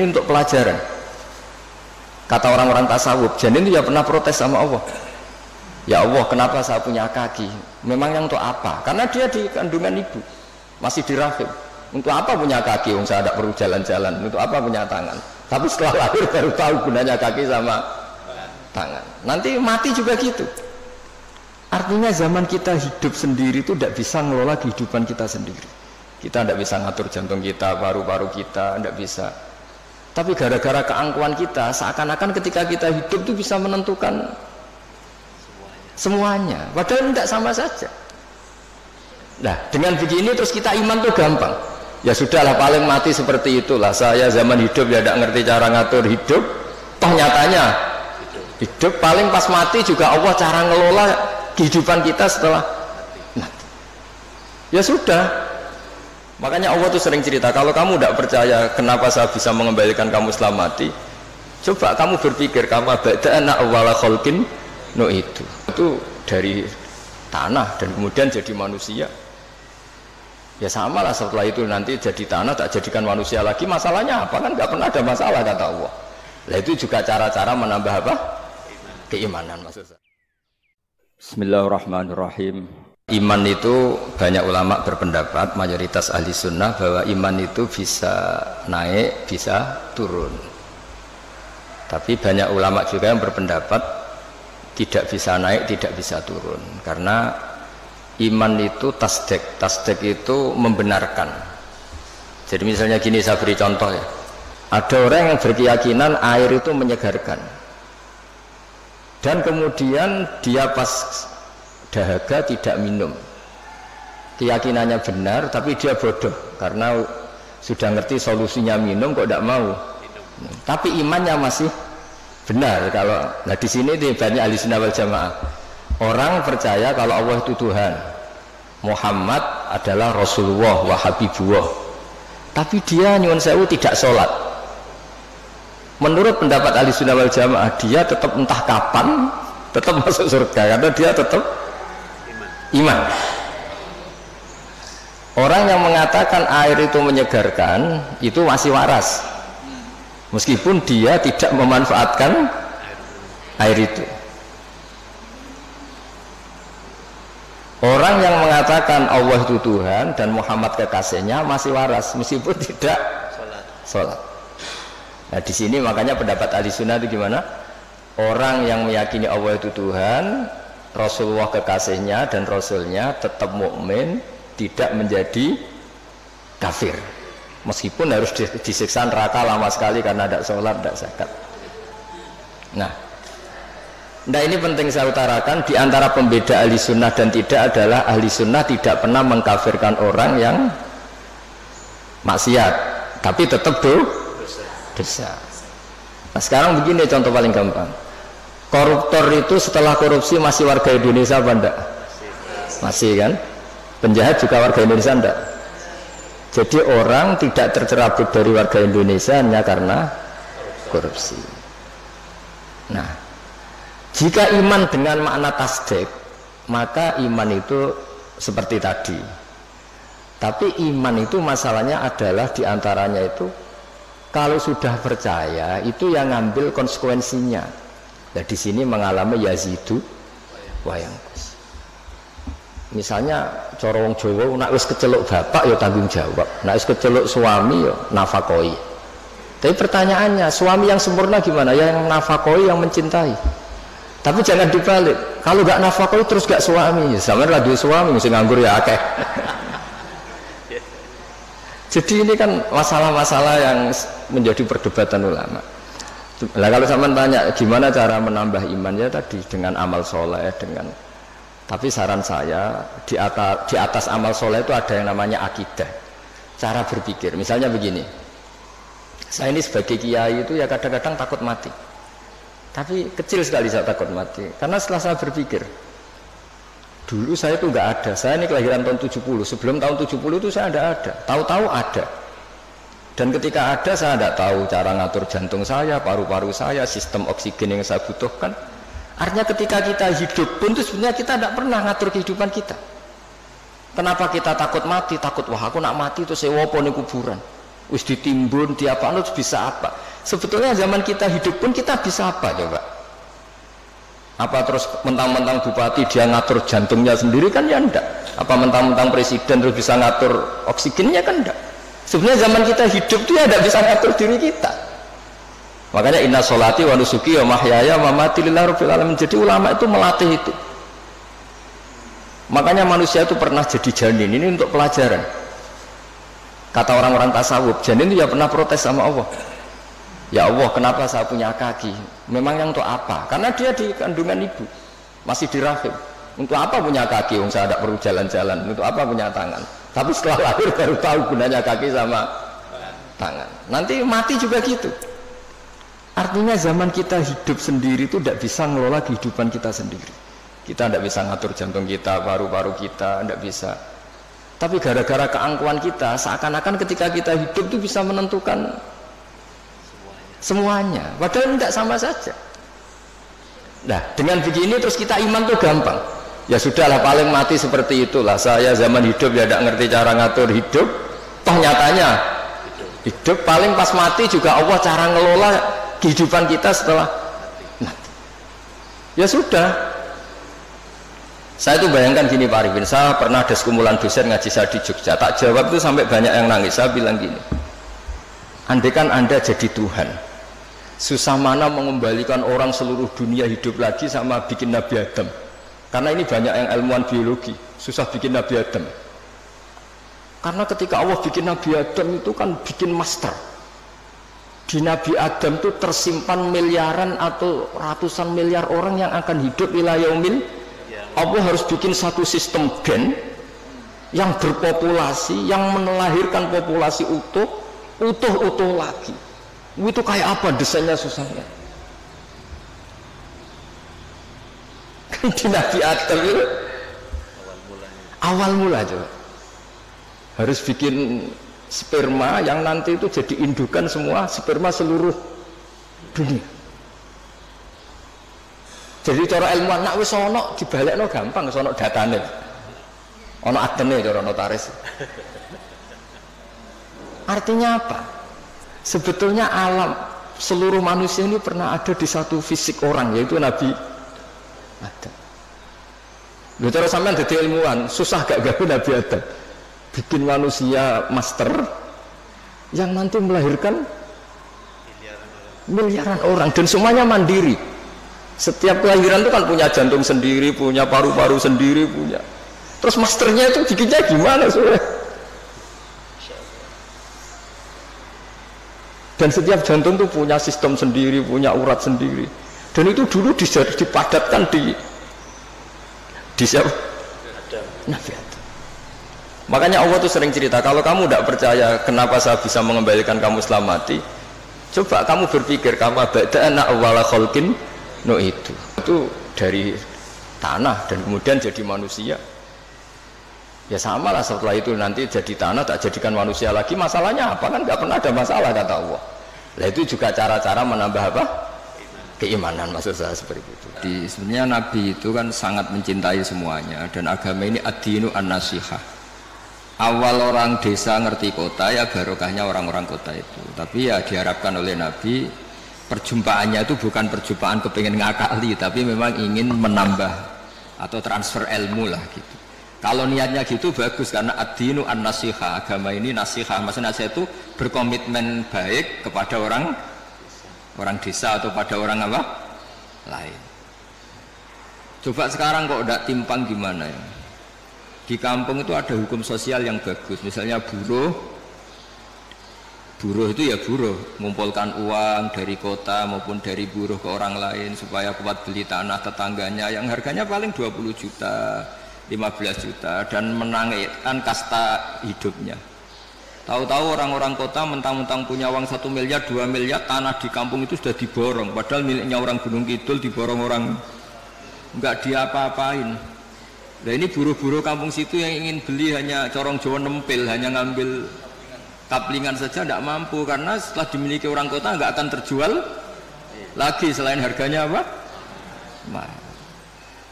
ini untuk pelajaran. Kata orang-orang tasawuf, janin itu ya pernah protes sama Allah. Ya Allah, kenapa saya punya kaki? Memangnya untuk apa? Karena dia di kandungan ibu, masih di rahim. Untuk apa punya kaki? Wong saya tidak perlu jalan-jalan. Untuk apa punya tangan? Tapi setelah lahir baru tahu gunanya kaki sama tangan. Nanti mati juga gitu. Artinya zaman kita hidup sendiri itu tidak bisa ngelola kehidupan kita sendiri. Kita tidak bisa ngatur jantung kita, paru-paru kita, tidak bisa. Tapi gara-gara keangkuhan kita, seakan-akan ketika kita hidup itu bisa menentukan semuanya. Padahal tidak sama saja. Nah, dengan begini terus kita iman tuh gampang. Ya sudahlah paling mati seperti itulah. Saya zaman hidup ya tidak ngerti cara ngatur hidup. Toh nyatanya hidup paling pas mati juga Allah cara ngelola kehidupan kita setelah mati. Ya sudah. Makanya Allah tuh sering cerita, kalau kamu tidak percaya kenapa saya bisa mengembalikan kamu setelah mati, coba kamu berpikir, kamu anak awala kholkin no itu. Itu dari tanah dan kemudian jadi manusia. Ya sama lah setelah itu nanti jadi tanah tak jadikan manusia lagi. Masalahnya apa? Kan nggak pernah ada masalah kata Allah. Nah itu juga cara-cara menambah apa? Keimanan maksud saya. Bismillahirrahmanirrahim Iman itu banyak ulama berpendapat mayoritas ahli sunnah bahwa iman itu bisa naik bisa turun tapi banyak ulama juga yang berpendapat tidak bisa naik, tidak bisa turun. Karena iman itu tasdek, tasdek itu membenarkan. Jadi misalnya gini saya beri contoh ya. Ada orang yang berkeyakinan air itu menyegarkan. Dan kemudian dia pas dahaga tidak minum. Keyakinannya benar tapi dia bodoh. Karena sudah ngerti solusinya minum kok tidak mau. Tapi imannya masih benar. Kalau nah di sini banyak ahli sunnah wal jamaah. Orang percaya kalau Allah itu Tuhan. Muhammad adalah Rasulullah wa Habibullah. Tapi dia nyuwun sewu tidak sholat. Menurut pendapat ahli sunnah wal jamaah dia tetap entah kapan tetap masuk surga. Karena dia tetap iman. Orang yang mengatakan air itu menyegarkan itu masih waras. Meskipun dia tidak memanfaatkan air itu. Orang yang mengatakan Allah itu Tuhan dan Muhammad kekasihnya masih waras meskipun tidak sholat. nah di sini makanya pendapat ahli sunnah itu gimana? Orang yang meyakini Allah itu Tuhan Rasulullah kekasihnya dan Rasulnya tetap mukmin tidak menjadi kafir meskipun harus disiksa neraka lama sekali karena tidak sholat, tidak zakat nah Nah ini penting saya utarakan di antara pembeda ahli sunnah dan tidak adalah ahli sunnah tidak pernah mengkafirkan orang yang maksiat tapi tetap do dosa. Nah sekarang begini contoh paling gampang. Koruptor itu setelah korupsi masih warga Indonesia apa enggak? Masih kan? Penjahat juga warga Indonesia enggak? Jadi orang tidak tercerabut dari warga Indonesia hanya karena korupsi. Nah, jika iman dengan makna tasdek, maka iman itu seperti tadi. Tapi iman itu masalahnya adalah di antaranya itu kalau sudah percaya itu yang ngambil konsekuensinya. Nah di sini mengalami yazidu wayang misalnya corong Jawa nak wis keceluk bapak ya tanggung jawab. Nak wis keceluk suami ya nafakoi. Tapi pertanyaannya suami yang sempurna gimana? Ya yang nafakoi yang mencintai. Tapi jangan dibalik. Kalau gak nafakoi terus gak suami. Sama lagi suami mesti nganggur ya akeh. Jadi ini kan masalah-masalah yang menjadi perdebatan ulama lah kalau sama tanya gimana cara menambah imannya tadi dengan amal soleh dengan tapi saran saya di atas, di atas amal soleh itu ada yang namanya akidah, cara berpikir. Misalnya begini, saya ini sebagai kiai itu ya kadang-kadang takut mati. Tapi kecil sekali saya takut mati, karena setelah saya berpikir, dulu saya itu nggak ada. Saya ini kelahiran tahun 70, sebelum tahun 70 itu saya ada ada. Tahu-tahu ada. Dan ketika ada saya tidak tahu cara ngatur jantung saya, paru-paru saya, sistem oksigen yang saya butuhkan. Artinya ketika kita hidup pun itu sebenarnya kita tidak pernah ngatur kehidupan kita. Kenapa kita takut mati? Takut wah aku nak mati itu sewa nih kuburan. wis ditimbun tiap anu bisa apa? Sebetulnya zaman kita hidup pun kita bisa apa coba? Apa terus mentang-mentang bupati dia ngatur jantungnya sendiri? Kan ya enggak. Apa mentang-mentang presiden terus bisa ngatur oksigennya? Kan enggak sebenarnya zaman kita hidup dia tidak bisa ngatur diri kita. Makanya inna solati wa nusuki wa mahyaya wa mati alamin. Jadi ulama itu melatih itu. Makanya manusia itu pernah jadi janin. Ini untuk pelajaran. Kata orang-orang tasawuf janin itu ya pernah protes sama Allah. Ya Allah kenapa saya punya kaki? Memang yang untuk apa? Karena dia di kandungan ibu. Masih di rahim untuk apa punya kaki? Yang saya tidak perlu jalan-jalan. Untuk apa punya tangan tapi setelah lahir baru tahu gunanya kaki sama tangan. Nanti mati juga gitu. Artinya zaman kita hidup sendiri itu tidak bisa ngelola kehidupan kita sendiri. Kita tidak bisa ngatur jantung kita paru-paru kita tidak bisa. Tapi gara-gara keangkuhan kita seakan-akan ketika kita hidup itu bisa menentukan semuanya. Padahal tidak sama saja. Nah dengan begini terus kita iman tuh gampang ya sudahlah paling mati seperti itulah. Saya zaman hidup ya tidak ngerti cara ngatur hidup. Toh nyatanya hidup paling pas mati juga Allah cara ngelola kehidupan kita setelah mati. Ya sudah. Saya itu bayangkan gini Pak Arifin, saya pernah ada sekumpulan dosen ngaji saya di Jogja, tak jawab itu sampai banyak yang nangis. Saya bilang gini, andai kan Anda jadi Tuhan, susah mana mengembalikan orang seluruh dunia hidup lagi sama bikin Nabi Adam. Karena ini banyak yang ilmuwan biologi, susah bikin Nabi Adam. Karena ketika Allah bikin Nabi Adam itu kan bikin master. Di Nabi Adam itu tersimpan miliaran atau ratusan miliar orang yang akan hidup wilayah umil Allah harus bikin satu sistem gen yang berpopulasi, yang melahirkan populasi utuh, utuh-utuh lagi. Itu kayak apa desainnya susahnya? Di Nabi Adam itu awal mula coba harus bikin sperma yang nanti itu jadi indukan semua sperma seluruh dunia. Jadi cara ilmuwan nak wis ana dibalekno gampang sono datane. Ana adene cara notaris artinya apa? Sebetulnya alam seluruh manusia ini pernah ada di satu fisik orang yaitu Nabi Adam Lalu cara sampean jadi ilmuwan susah gak gawe Nabi Adam? Bikin manusia master yang nanti melahirkan miliaran orang dan semuanya mandiri. Setiap kelahiran itu kan punya jantung sendiri punya paru-paru sendiri punya. Terus masternya itu bikinnya gimana soalnya dan setiap jantung itu punya sistem sendiri punya urat sendiri dan itu dulu dipadatkan di di siapa? Nabi Adam. Makanya Allah tuh sering cerita kalau kamu tidak percaya kenapa saya bisa mengembalikan kamu selamati coba kamu berpikir kamu ba'da anak awala kholkin no itu. Itu dari tanah dan kemudian jadi manusia. Ya sama lah setelah itu nanti jadi tanah tak jadikan manusia lagi. Masalahnya apa? Kan nggak pernah ada masalah kata Allah. Nah itu juga cara-cara menambah apa keimanan maksud saya seperti itu. Di sebenarnya Nabi itu kan sangat mencintai semuanya dan agama ini adinu an nasihah awal orang desa ngerti kota ya barokahnya orang-orang kota itu. Tapi ya diharapkan oleh Nabi perjumpaannya itu bukan perjumpaan kepengen ngakali tapi memang ingin menambah atau transfer ilmu lah gitu. Kalau niatnya gitu bagus karena adinu an nasiha agama ini nasiha maksudnya saya itu berkomitmen baik kepada orang orang desa atau pada orang apa? Lain. Coba sekarang kok udah timpang gimana ya? Di kampung itu ada hukum sosial yang bagus. Misalnya buruh. Buruh itu ya buruh. Mengumpulkan uang dari kota maupun dari buruh ke orang lain supaya kuat beli tanah tetangganya yang harganya paling 20 juta 15 juta dan menangitkan kasta hidupnya tahu-tahu orang-orang kota mentang-mentang punya uang satu miliar dua miliar tanah di kampung itu sudah diborong padahal miliknya orang Gunung Kidul diborong orang nggak diapa-apain nah ini buruh-buruh kampung situ yang ingin beli hanya corong Jawa nempel hanya ngambil kaplingan saja tidak mampu karena setelah dimiliki orang kota nggak akan terjual lagi selain harganya apa? Mahal.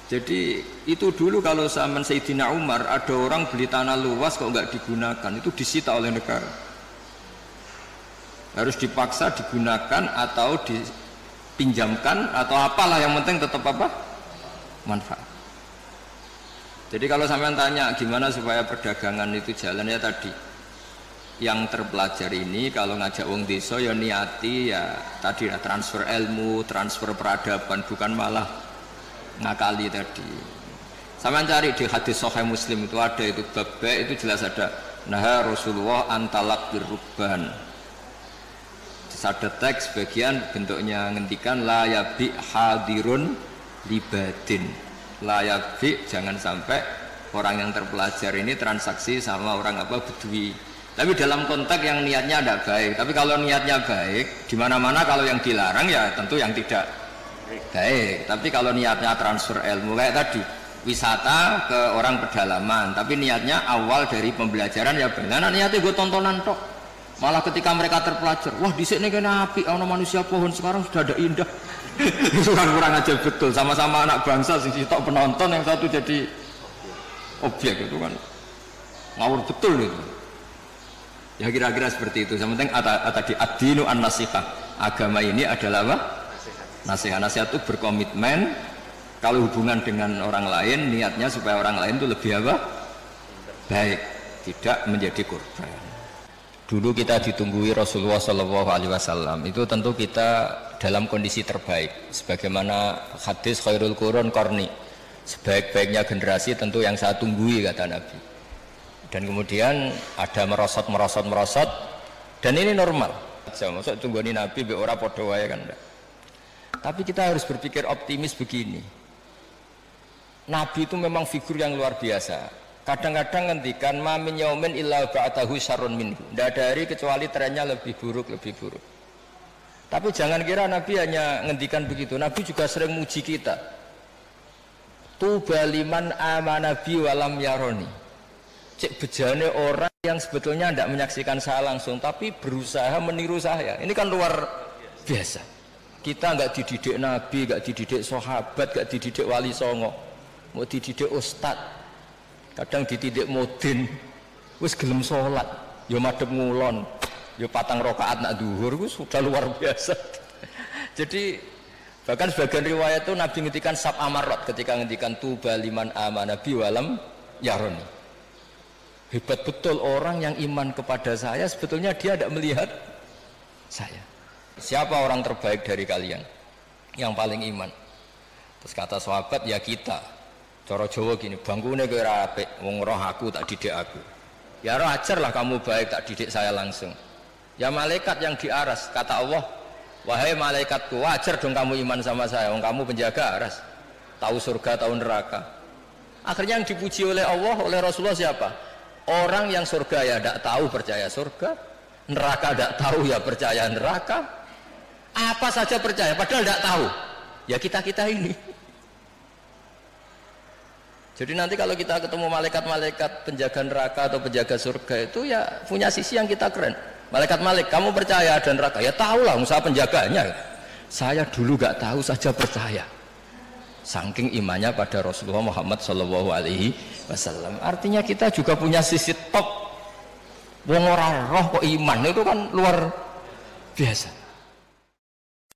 Jadi itu dulu kalau zaman Sayyidina Umar ada orang beli tanah luas kok nggak digunakan. Itu disita oleh negara. harus dipaksa digunakan atau dipinjamkan atau apalah yang penting tetap apa? Manfaat. Jadi kalau sampean tanya gimana supaya perdagangan itu jalan? Ya tadi yang terpelajar ini kalau ngajak wong desa ya niati ya tadi ya transfer ilmu, transfer peradaban bukan malah ngakali tadi. Sama cari di hadis Sahih Muslim itu ada itu bab itu jelas ada nah Rasulullah antalak birruban. Ada teks bagian bentuknya ngendikan la yabi hadirun libadin. La yabi jangan sampai orang yang terpelajar ini transaksi sama orang apa bedui tapi dalam konteks yang niatnya tidak baik. Tapi kalau niatnya baik, di mana-mana kalau yang dilarang ya tentu yang tidak baik. Tapi kalau niatnya transfer ilmu kayak tadi, wisata ke orang pedalaman, tapi niatnya awal dari pembelajaran ya benar. Niatnya gue tontonan tok. Malah ketika mereka terpelajar, wah di sini kena api, ono manusia pohon sekarang sudah ada indah. Kan kurang aja betul. Sama-sama anak bangsa, sisi tok penonton yang satu jadi objek itu kan ngawur betul itu. Ya kira-kira seperti itu. Yang penting tadi adinu an nasihah. Agama ini adalah apa? Nasihat. Nasihat itu berkomitmen kalau hubungan dengan orang lain niatnya supaya orang lain itu lebih apa? Baik, tidak menjadi korban. Dulu kita ditunggui Rasulullah Shallallahu Alaihi Wasallam itu tentu kita dalam kondisi terbaik. Sebagaimana hadis Khairul Qurun Korni, sebaik-baiknya generasi tentu yang saya tunggui kata Nabi dan kemudian ada merosot merosot merosot dan ini normal saya maksud tunggu nabi be ora podo wae kan enggak. Tapi kita harus berpikir optimis begini. Nabi itu memang figur yang luar biasa. Kadang-kadang ngendikan ma min yaumin illa ba'dahu syarrun minhu. Tidak ada hari kecuali trennya lebih buruk lebih buruk. Tapi jangan kira nabi hanya ngendikan begitu. Nabi juga sering muji kita. Tubaliman amanabi walam yaroni. Cek bejane orang yang sebetulnya tidak menyaksikan saya langsung tapi berusaha meniru saya. Ini kan luar biasa kita nggak dididik nabi nggak dididik sahabat nggak dididik wali songo. Mau dididik ustad kadang dididik modin. Wis gelem sholat yo madep ngulon yo patang rokaat nak duhur itu sudah luar biasa. Jadi bahkan sebagian riwayat itu nabi ngendikan sab amarot ketika ngendikan tuba liman amanabi walam yaroni hebat betul orang yang iman kepada saya sebetulnya dia tidak melihat saya siapa orang terbaik dari kalian? Yang paling iman. Terus kata sahabat ya kita. Coro Jawa gini bangkune kowe ora apik wong roh aku tak didik aku. Ya roh ajarlah kamu baik tak didik saya langsung. Ya malaikat yang di aras kata Allah wahai malaikatku wajar dong kamu iman sama saya wong kamu penjaga aras. Tahu surga tahu neraka. Akhirnya yang dipuji oleh Allah oleh Rasulullah siapa? Orang yang surga ya tidak tahu percaya surga, neraka tidak tahu ya percaya neraka. Apa saja percaya, padahal tidak tahu. Ya kita kita ini. Jadi nanti kalau kita ketemu malaikat-malaikat penjaga neraka atau penjaga surga itu ya punya sisi yang kita keren. Malaikat Malik, kamu percaya ada neraka? Ya tahu lah, usaha penjaganya. Saya dulu gak tahu saja percaya saking imannya pada Rasulullah Muhammad Shallallahu Alaihi Wasallam. Artinya kita juga punya sisi top. Wong roh kok iman itu kan luar biasa.